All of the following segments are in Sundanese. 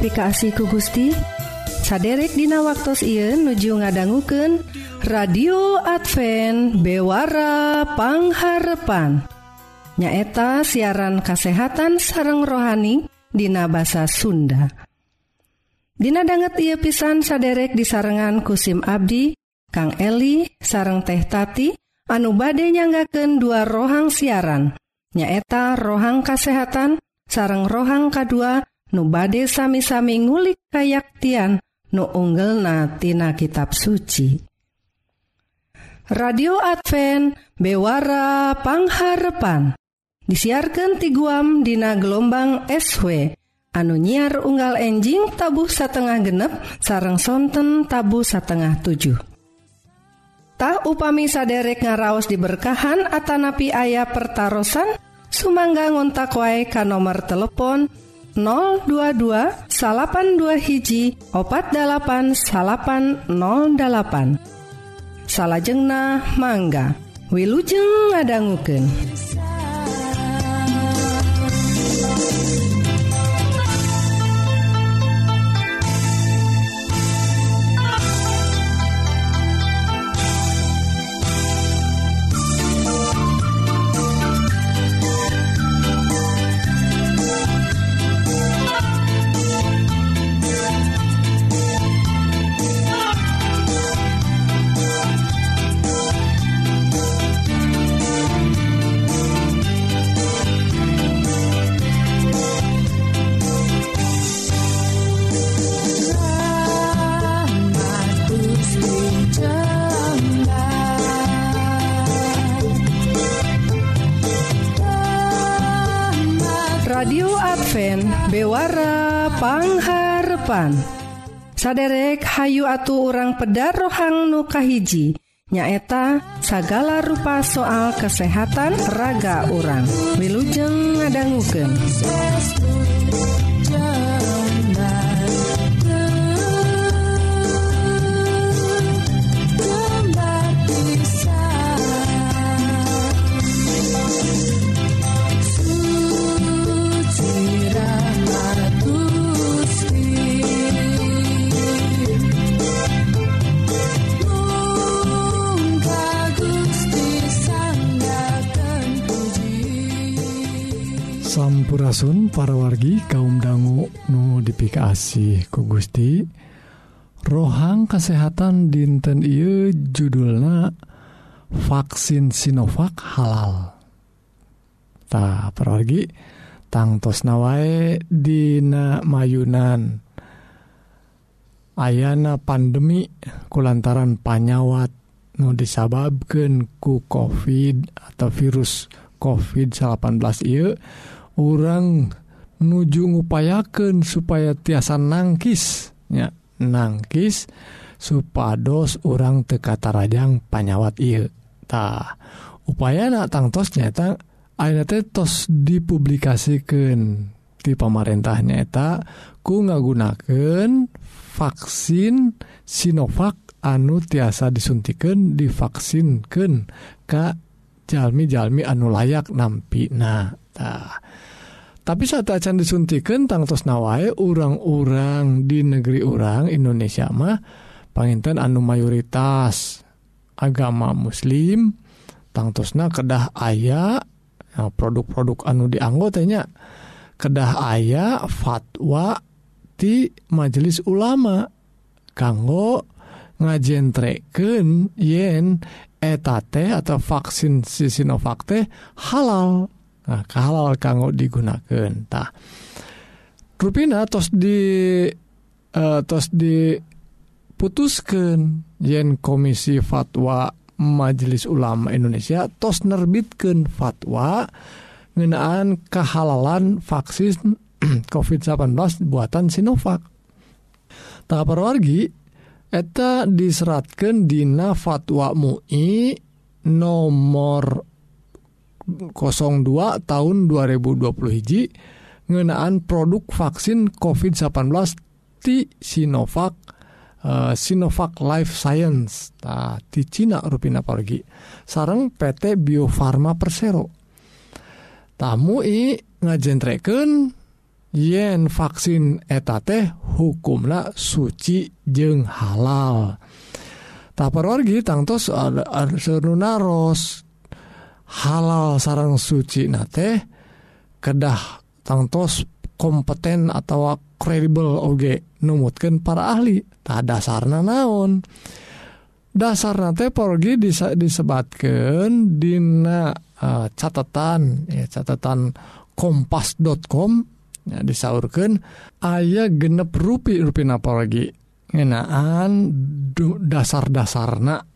diidentifikasi ku Gusti. Saderek Dina waktu Ieu nuju ngadangguken radio Advent bewarapangharpan nyaeta siaran kasehatan sareng rohani Dina basa Sunda. Dina banget ia pisan saderek disarengan kusim Abdi Kang Eli sareng teh tati anu bade nyanggaken dua rohang siaran. Nyaeta rohang kasehatan sareng rohang K2 nu bade sami-sami ngulik kayaktian nu unggelna tina kitab suci. Radio Advent Bewara Pangharepan disiarkan ti guam dina gelombang SW anu nyiar unggal enjing tabuh satengah genep sarang sonten tabu satengah 7. Tah upami saderek ngaraos diberkahan atanapi ayah pertaran sumangga ngontak wae ka nomor telepon 022 82 hiji opat 8808 salahjengna mangga Wilujeng ngadangguken. Bewara pangharpan. Saderek Hayu atu orang pedar rohang nukahiji nyaeta sagala rupa soal kesehatan raga orang Wilujeng ngadangguken. Hampurasun para wargi kaum dangu nu dipikasi ku Gusti. Rohang kesehatan dinten I judulna vaksin Sinovac halal. Ta pergi tangtos nawae Dina mayunan. Ayana pandemi kulantaran panyawat nu disababken ku COVID atau virus COVID 18 I orang nuju ngupayaken supaya tiasa nangkisnya nangkis supados orang tekata Rajang panyawat iltah upaya anak tangtosnyata tos dipublikasikan di pemarintahnyata ku ngagunaken vaksin Sinovac anu tiasa disuntikan divaksinken Ka jalmi-jalmi anu layak nampi nahtah tapi saat acan disuntikan tangtos nawae urang-urang di negeri urang Indonesia mah panginten anu mayoritas agama muslim tangtosna kedah ayah produk-produk anu dianggotanya kedah ayah fatwa di majelis ulama kanggo ngajentreken yen etate atau vaksin si Sinovakte halal nah, halal kanggo digunakantah ruina tos di uh, tos diputuskan yen Komisi fatwa Majelis Ulama Indonesia tos nerbitkan fatwa ngenaan kehalalan vaksin COVID-19 buatan Sinovac. Tak perwargi eta diseratkan Dina fatwa Mui nomor 02 tahun 2020 hiji ngenaan produk vaksin COVID-19 di Sinovac uh, Sinovac Life Science. Ta, di Cina rupina pergi sarang PT Bio Farma Persero. Tamu i ngajentreken yen vaksin eta teh hukumna suci jeung halal. Tapar wargi tangtos ada naros. Halal sarang suci na teh kedah tangtos kompeten atau kredibel oge numutkan para ahli. Tak dasarna naon? Dasar nate porgi dise disebatkan dina uh, catatan ya, catatan kompas.com ya, disaurkan ayah genep rupi rupi naporgi ngenaan dasar-dasarna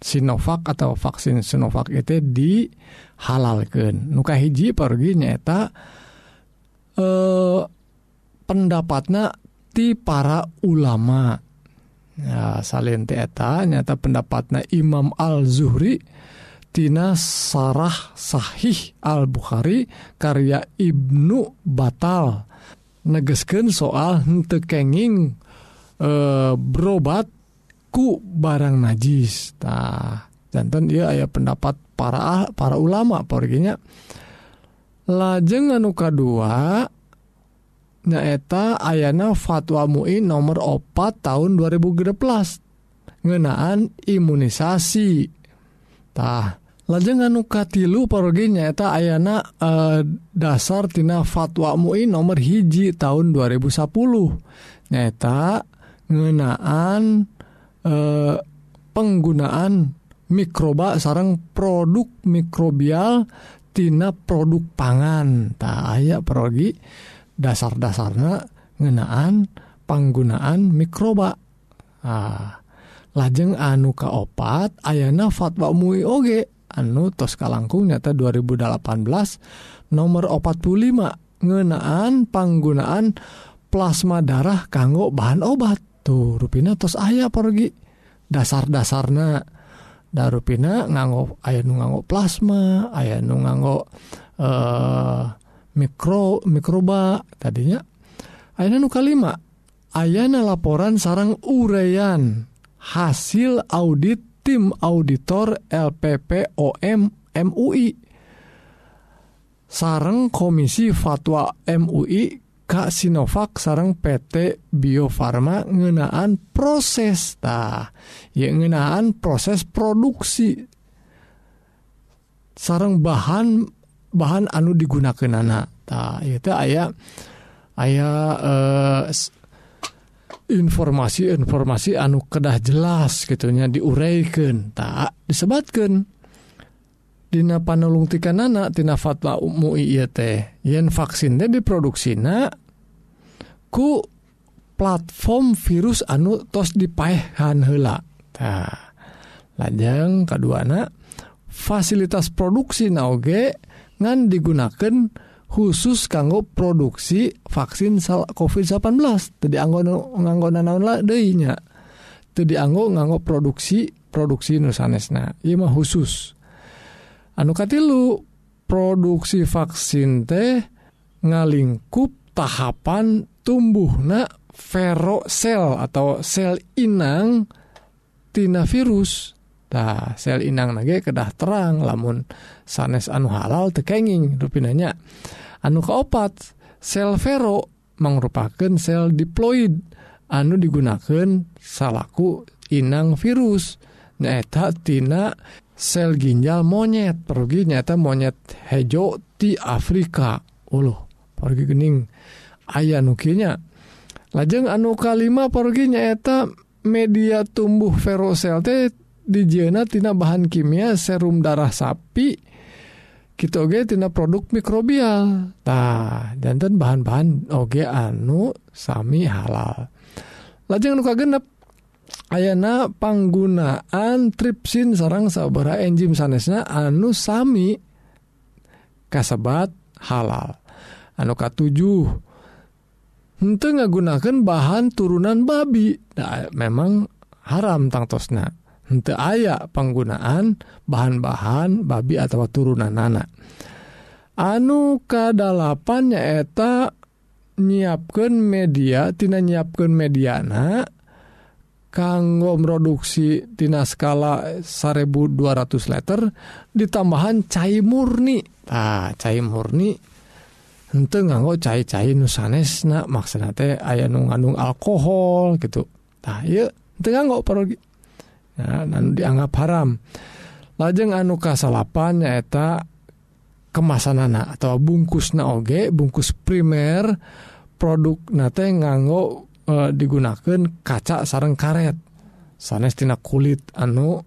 Sinovac atau vaksin Sinovac itu dihalalkan nuka hiji pergi nyata eh, pendapatnya ti para ulama. Ya, salin eta nyata pendapatnya Imam Al Zuhri tina Sarah Sahih Al Bukhari karya Ibnu Batal. Negesken soal henteu kenging eh, berobat ku barang najis. Tah jantan dia aya pendapat para ah, para ulama perginya lajeng anu kedua nyaeta ayana fatwa MUI nomor 4 tahun 2013 ngenaan imunisasi. Tah lajeng anu katilu pergi nyaeta ayana eh, dasar tina fatwa MUI nomor hiji tahun 2010 nyaeta ngenaan eh, penggunaan mikroba sarang produk mikrobial tina produk pangan. Tak aya perogi dasar-dasarna ngenaan penggunaan mikroba. Ah lajeng anu ka opat ayana fatwa mui oge. Anu tos kalangkung nyata 2018 nomor 45 ngenaan penggunaan plasma darah kanggo bahan obat tuh rupina tos ayah pergi dasar-dasarna. Darupina nganggo ayah nu nganggo plasma ayah nu nganggo eh mikro mikroba tadinya. Ayana nu kalima ayana laporan sarang urean hasil audit tim auditor LPPOM MUI sarang komisi fatwa MUI Ka Sinovac sarang PT Biofarma ngenaan proses ta. Ya ngenaan proses produksi. Sarang bahan bahan anu digunakan anak ta. Itu aya aya eh, informasi-informasi anu kedah jelas gitunya diuraikan tak disebatkan Dina panelung tikananatina fatwa MUI teh. Yen vaksin teh diproduksi na ku platform virus anu tos dipaehan hela nah, lajeng kedua anak fasilitas produksi nauge ngan digunakan khusus kanggo produksi vaksin sal COVID-19 tadi anggo nganggo naon lah deinya tadi anggo nganggo produksi produksi nusanesna iya mah khusus. anukatilu produksi vaksin teh ngalingkup tahapan tumbuhna verosel atau sel inang tina virus. Nah, sel inang nage kedah terang lamun sanes anu halal tekenging rupinanya. Anu keopat sel vero merupakan sel diploid anu digunakan salaku inang virus. Nyaeta tina sel ginjal monyet pergi nyata monyet hejo di Afrika. Uluh pergi gening. Ayah nukinya lajeng anu kalima pergi nyata media tumbuh ferosel teh dijena tina bahan kimia serum darah sapi kita oge tina produk mikrobial. Tah jantan bahan-bahan oge anu sami halal. Lajeng nu kagenep ayana panggunaan tripsin sarang sabaraha enzim sanesnya anu Sami kasebat halal. Anuka 7 untuk ngagunakan bahan turunan babi. Nah, memang haram tangtosna untuk aya penggunaan bahan-bahan babi atau turunan anak. Anu kadalapan nyaeta nyiapkan mediatina nyiapkan mediana kanggo produksi tina skala 1200 liter ditambahan cair murni. Ah cair murni. Ente nganggo cair-cair nusanes na maksudnya teh aya nu ngandung alkohol gitu. Nah iya ente nganggo parogi. Nah, anu dianggap haram. Lajeng anu kasalapan nyaeta kemasanana atau bungkus naoge bungkus primer produk nate nganggo Eh, e, digunakan kaca sarang karet. Sanestina kulit anu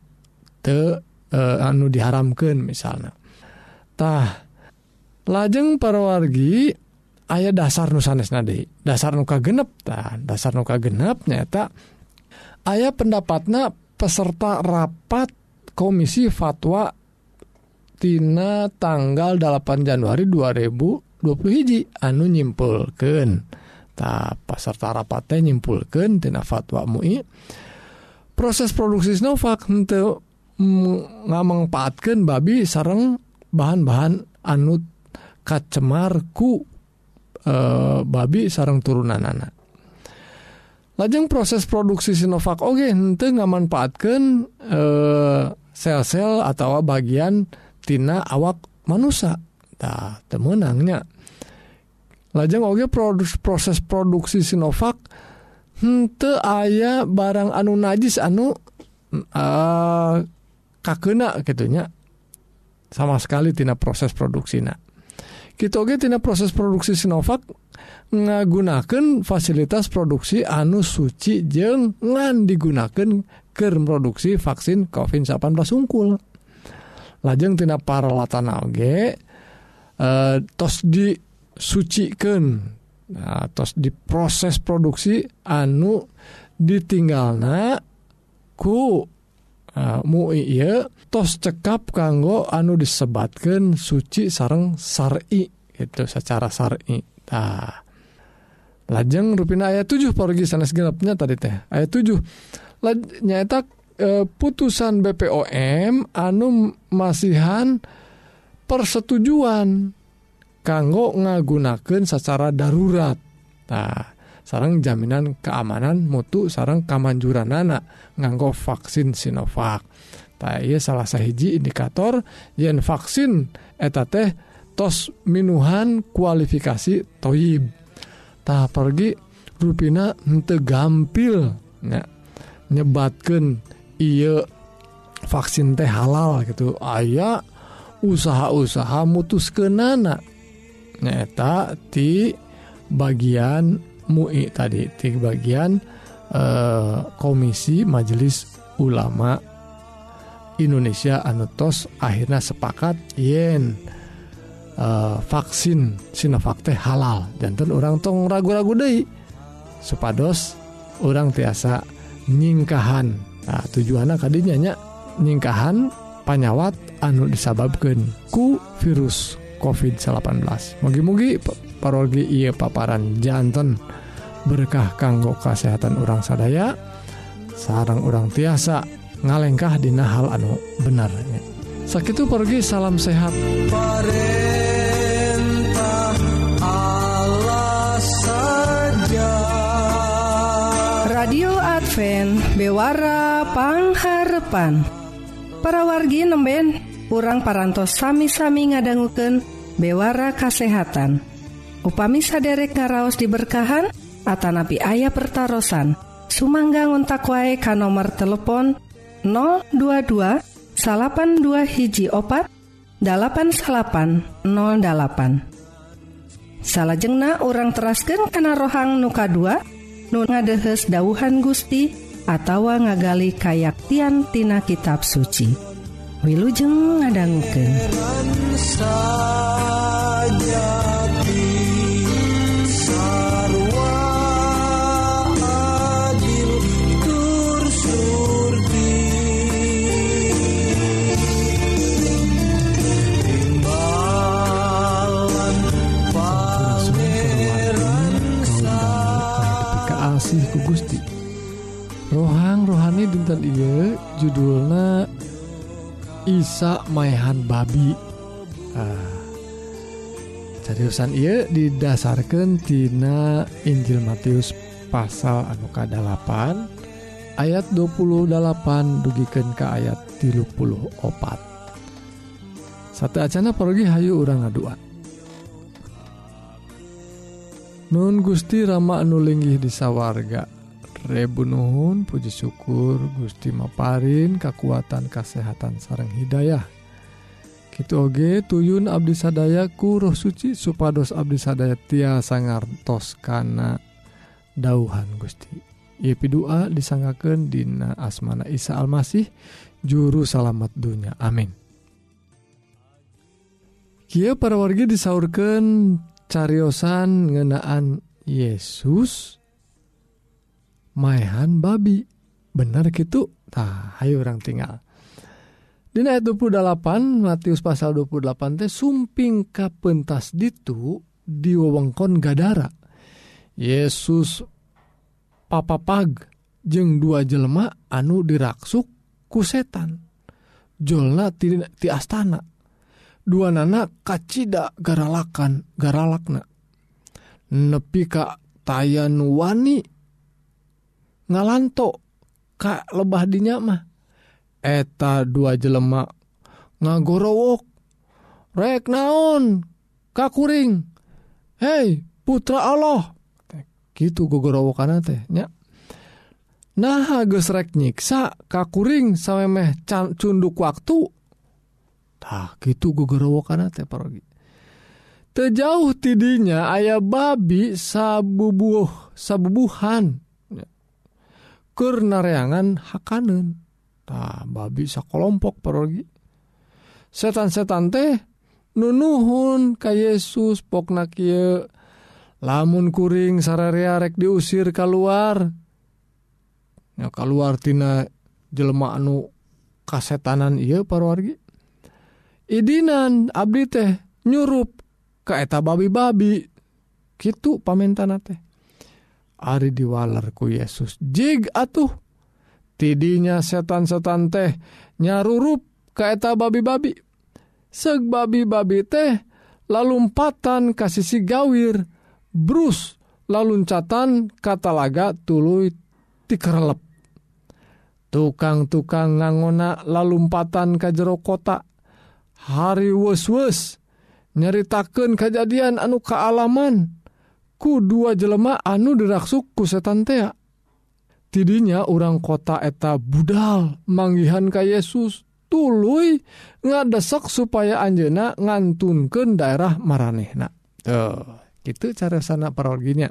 te e, anu diharamkan misalnyatah lajeng perwargi ayah dasar nusanes nadi dasar nuka genep ta dasar nuka genep nyata ayah pendapatnya peserta rapat komisi fatwa tina tanggal 8 Januari 2020 hiji anu nyimpulkan peserta rapate nyimpulkan tina fatwa MUI. Proses produksi Sinovac untuk ngamangpaatkeun babi sareng bahan-bahan anut kacemarku e, eh, babi sarang turunan anak lajeng proses produksi Sinovac Oke untuk ngamanfaatkan e, eh, sel-sel atau bagian tina awak manusia Tah, temenangnya lajeng oge produs proses produksi Sinovac hmm, hente ayah barang anu najis anu uh, kakena gitunya sama sekali tina proses produksi nah kita oge tina proses produksi Sinovac ngagunakan fasilitas produksi anu suci jeng ngan digunakan ke produksi vaksin COVID-19 unggul lajeng tina peralatan oge uh, tos di suciken nah, atas diproses produksi anu ditinggalna ku ah, uh, mu iya tos cekap kanggo anu disebatkan suci sarang sari itu secara sari. Nah, lajeng rupina ayat 7 pergi sanes genapnya tadi teh. Ayat 7 Laj, nyata e, eh, putusan BPOM anu masihan persetujuan. kanggo ngagunakan secara darurat. Nah, sarang jaminan keamanan mutu sarang kamanjuran anak nganggo vaksin Sinovac. Nah, iya salah sahiji indikator yen vaksin eta teh tos minuhan kualifikasi toib. Tak pergi ruina tegampil ya, nyebatkan iya vaksin teh halal gitu. Ayaah usaha-usaha mutus ke nana nanaknyata di bagian MUI tadi di bagian eh, Komisi Majelis Ulama Indonesia Anutos akhirnya sepakat yen eh, vaksin Sinofak halal. Jantan orang tong ragu-ragu De supados orang tiasa nyingkahan. Tujuan tadinyanya ningkahan panyawat anu disababkan ku virus COVID-18 mugi-mugi parologi ia paparan jantan berkah kanggo kesehatan orang sadaya sarang orang tiasa ngalengkah di hal anu benarnya. Sakit pergi salam sehat. Radio Bewarapangngkarepan para wargi nemben kurang parantos sami-sami ngadangguken bewara kasehatan. Upami saderek ngaraos diberkahan Atanapi ayah pertaran Sumangga ngontak wae ka nomor telepon 022 82 hiji opat 8808 salahjengna orang terasken kana rohang nuka 2 nu ngadehes dauhan Gusti atawa ngagali kayaktian tina kitab suci. Wiujeng ngadangke Gusti. Rohang rohani dinten I judulnya Isa Maehan babi. Ah. Cariusan ia didasarkantinana Injil Matius pasal Anukadalapan ayat 28 dugiken ke ayat tilupuluh opat. Satu Acana pergi Hayu urang ngadua. Nun Gusti Rama nulinggih di sawwarga Rebunuhun Puji syukur Gusti Maparin kekuatan kesehatan sarang Hidayah. Kitu oge tuyun Abdi sadaya roh suci supados Abdi Sadaya tiasa ngartos kana dauhan Gusti. Yepi doa disanggaken Dina asmana Isa Almasih juru salamet dunya. Amin. Kia para wargi disaurkan cariosan ngenaan Yesus maehan babi. Bener gitu tah ayo orang tinggal. Dina ayat 28 Matius pasal 28 teh sumping kapentas ditu di wewengkon Gadara. Yesus papapag jeng dua jelma anu diraksuk ku setan. Jolna ti, ti astana. Dua nana kacida garalakan garalakna. Nepi ka tayan wani ngalanto Ka lebah dinya mah. Eta dua jelemak ngagorowok. Rek naon? Kakuring. Hei putra Allah. Gitu gogorowo karena tehnya nah gesrek nyiksa kakuring sampai meh cunduk waktu. Tah gitu gogorowo teh parogi. Tejauh tidinya ayah babi sabubuh sabubuhan. kurnareangan hakanen nah, babi sakolompok perogi setan-setan teh nunuhun ka Yesus pokna kieu lamun kuring sararea rek diusir keluar ya keluar tina jelma anu kasetanan iya parwargi idinan abdi teh nyurup ka eta babi-babi. Gitu pamentan teh. Ari diwalarku Yesus. Jig atuh. Tidinya setan-setan teh nyarurup kaeta babi-babi. Seg babi-babi teh lalumpatan kasih si gawir. Bruce laluncatan katalaga tulu tikerlep tukang-tukang ngangona lalumpatan ka jero kota. Hari wes-wes nyaritaken kejadian anu kealaman ku dua jelema anu diraksu ku setan tea. Tidinya orang kota eta budal manggihan ka Yesus tuluy ngadesak supaya Anjena ngantunken daerah maranehna. Tuh gitu cara sana parorginya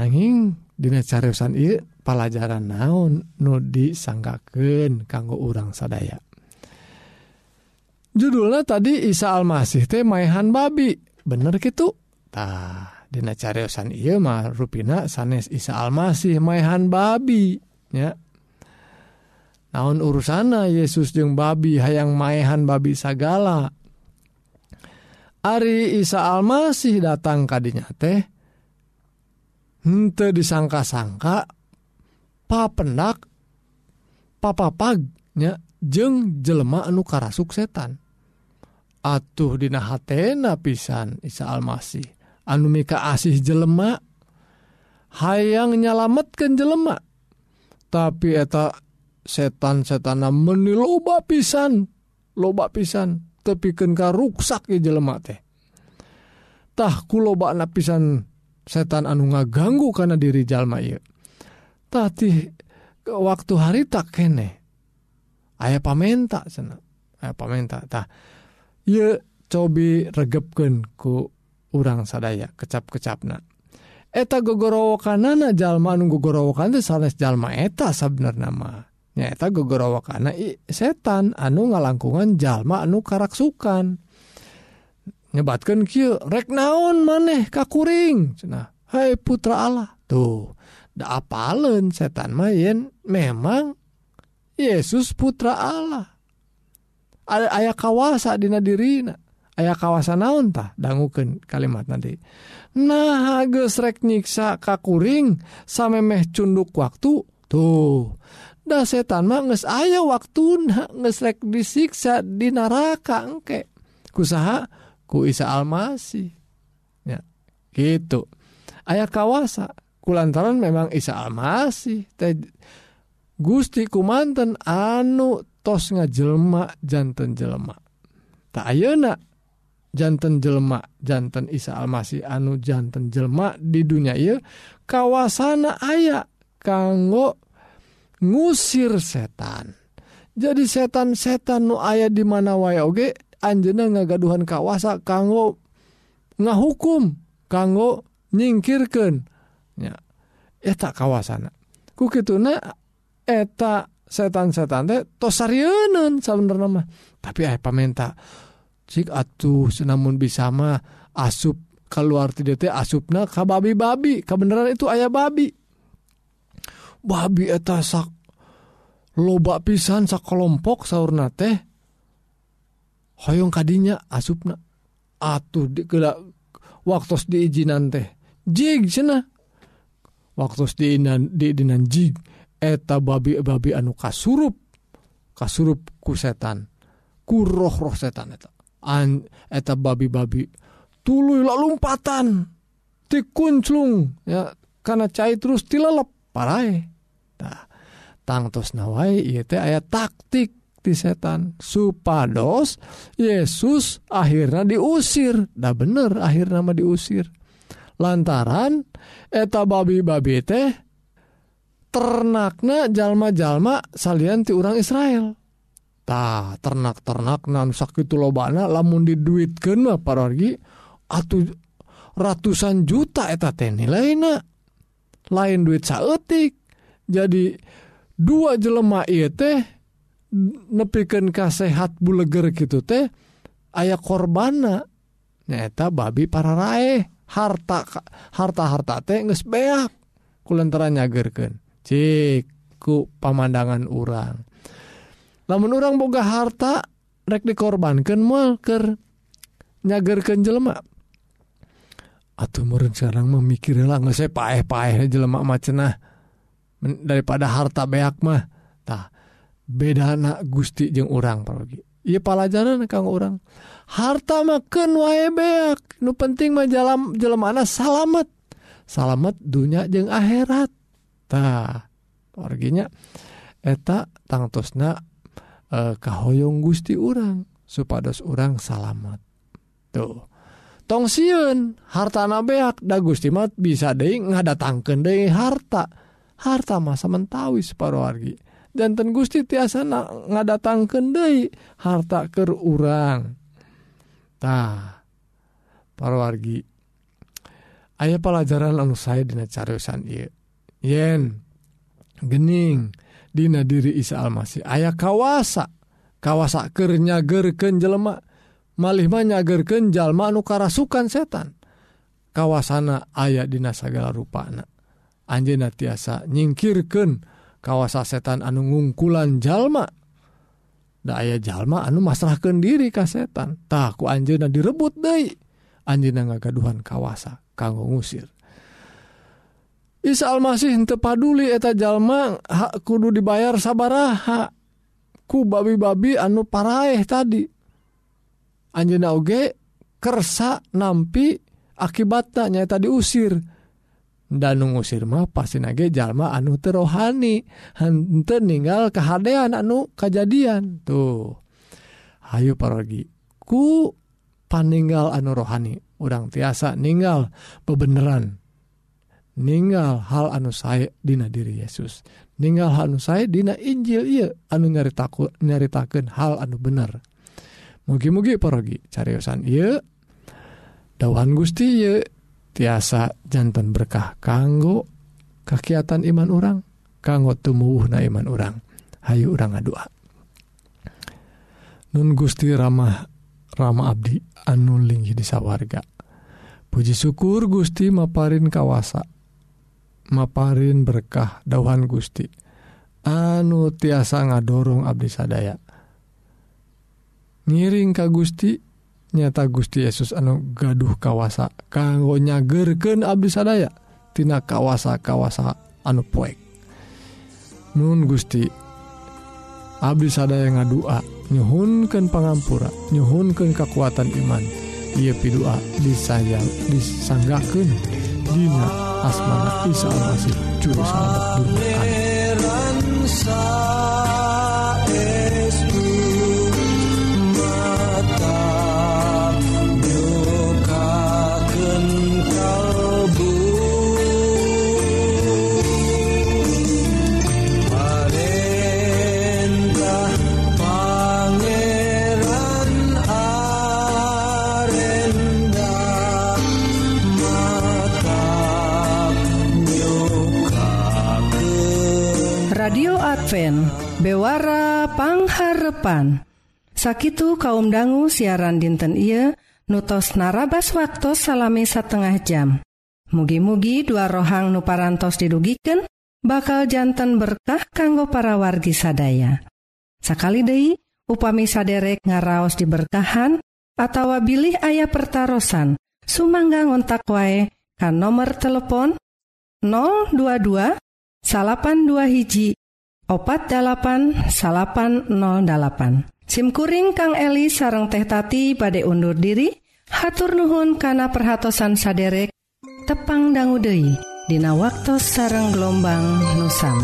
nanging dina caresan ieu pelajaran naon nu disangkaken kanggo urang sadaya. Judulnya tadi Isa Almasih teh maehan babi. Bener gitu tah. Dina cariosan ieu mah ruina sanes Isa Almasih maehan babi ya. Naon urusana Yesus jeung babi hayang maehan babi sagala. Ari Isa Almasih datang kadinya teh henteu disangka-sangka papendak papapagnya jeng jelema anu karasuk setan. Atuh dina hatena pisan Isa Almasih. anu mika asih jelemak hayang nyalametkan jelemak tapi eta setan-setana meni loba pisan loba pisan tepiken ka ruksak ya jelema tehtah ku loba napisan setan anu ngaganggu karena diri jalma tadi waktu hari tak kene aya pamenta sena aya tah ye cobi regepkeun ku urang sadaya kecap-kecapna. Eta gogorowokanana jalma anu gogorowokan sanes jalma eta sabner nama nyaeta gogorowokana i, setan anu ngalangkungan jalma anu karaksukan. Nyebatkan kieu rek naon maneh kakuring cenah hai putra Allah. Tuh da apalen setan main memang Yesus putra Allah. Ada ayah kawasa dina dirina. aya kawasan nauntah danguken kalimat nanti. Nah gesrek nyiksa kakuring samemeh cunduk waktu tuh. Dah setan mah nges aya waktu ngesrek disiksa di neraka engke. Kusaha? Ku Isa Almasih. Ya gitu. Aya kawasa kulantaran memang Isa Almasih. Teh Gusti kumanten anu tos ngajelma janten jelma tak ayeuna. jantan jelma jantan Isa Almasih. Anu jantan jelma di dunia il kawasana aya kanggo ngusir setan. Jadi setan-setan nu aya di mana wae oge Anjena ngagaduhan kawasa kanggo ngahukum kanggo nyingkirkan ya tak kawasana. Ku kituna eta setan-setan teh tos sarieun mah. Tapi aya pamenta sik atuh senamun bisamah asup keluar tidakT asupna ka babi-babi. Kebenaran itu ayah babi. Babi eta sak loba pisan sak kelompok sauna teh hoyong kadinya asupna. Atuh di waktu diizinan teh jig cenah. Waktu diinan diidinan jig eta babi babi anu kasurup. Kasurup ku setan. Ku roh roh setan eta. eta babi-babi. Tululah lompatan tikunclung ya karena cair terus tilelep parai. Nah, tangtos nawai ieu teh aya taktik ti setan. Supados Yesus akhirnya diusir. Dah bener akhirnya mah diusir. Lantaran eta babi-babi teh ternakna jalma-jalma salian ti orang Israel. tah ternak-ternak nan sakit lobana lamun diduit kena parorgi atau ratusan juta eta teh nilainya lain duit saetik jadi dua jelema ieu teh nepikeun ka sehat buleger gitu teh aya korbana. Nyata babi para rae harta harta harta teh nges beak kulantara nyagerken cik ku pamandangan orang lamun orang boga harta rek dikorbankan malker nyagerkan jelema. Atuh murun sekarang memikir lah nggak saya paeh paeh jelema macenah daripada harta beak mah tah beda anak gusti jeng orang pergi Iya pelajaran kang orang harta makan wae beak. Nu penting mah jalan jelema salamat salamet. Dunya jeng akhirat. Tah orginya eta tangtosna eh, kahoyong Gusti urang supados orang salamet. Tuh. Tong siun harta nabeak da Gusti mat bisa deui ngadatangkeun deui harta. Harta masa mentawi separuh wargi. Janten Gusti tiasa na, ngadatangkeun deui harta keur urang. Tah. Parwargi aya pelajaran anu saya dina cariosan ieu. Yen gening. Dina diri Isa Almasih. Aya kawasa kawasakernya gerken jelemak malihmahnya gerken jalma anu karasukan setan. Kawasana ayat Dina segala rupanak Anjena tiasa nyingkirken kawasa setan anu ngungkulan jalma. Da aya jalma anu masrahkan diri ka setan. Takku Anjena direbut De Anjena ngagaduhan kawasa kanggo ngusir. Isa Almasih tepaduli eta jalma hak kudu dibayar sabaraha ku babi-babi anu paraeh tadi. Anjena Oge kersa nampi akibatnya tadi usir dan ngusir mah pasti nage jalma anu terohani henteu ninggal kehaan anu kejadian tuh. Hayu paragi ku paninggal anu rohani. Urang tiasa ninggal bebeneran. ninggal hal anu sae dina diri Yesus. Ninggal hal anu sae dina Injil ia anu nyaritaku nyaritakan hal anu bener. Mugi-mugi parogi cariyosan ia dawan Gusti ye tiasa jantan berkah kanggo kegiatan iman orang kanggo tumuh na iman orang Hayu orang ngadua Nun Gusti ramah Rama Abdi anu linggih di sawarga. Puji syukur Gusti maparin kawasa. maparin berkah dauhan Gusti. Anu tiasa ngadorong Abdi sadaya. Ngiring Ka Gusti nyata Gusti Yesus anu gaduh kawasa kanggo nyagerken Abdi sadaya tina kawasa-kawasa anu poek. Nun Gusti Abdi sadaya ngadua nyuhunkan pangampura nyuhunkan kekuatan iman. Ia pidua disayang disanggakeun. Dina asmana Isa Almasih juru selamat dunia radio Adva Bewarapangharrepan Sakit kaum dangu siaran dinten iya nutos narabas waktu salami setengah jam. Mugi-mugi dua rohang nuparantos didugiken bakaljantan berkah kanggo para wargi sadaya. Sakali Dei upami saderek ngaraos diberkahan atau bilih ayah pertaran sumangga ngontak wae kan nomor telepon 022 82 hiji opat 8808 SIMkuring Kang Eli sareng teh tati badai undur diri hatur nuhun kana perhatsan saderek tepang danggudehi Dina waktu sareng gelombang nusam.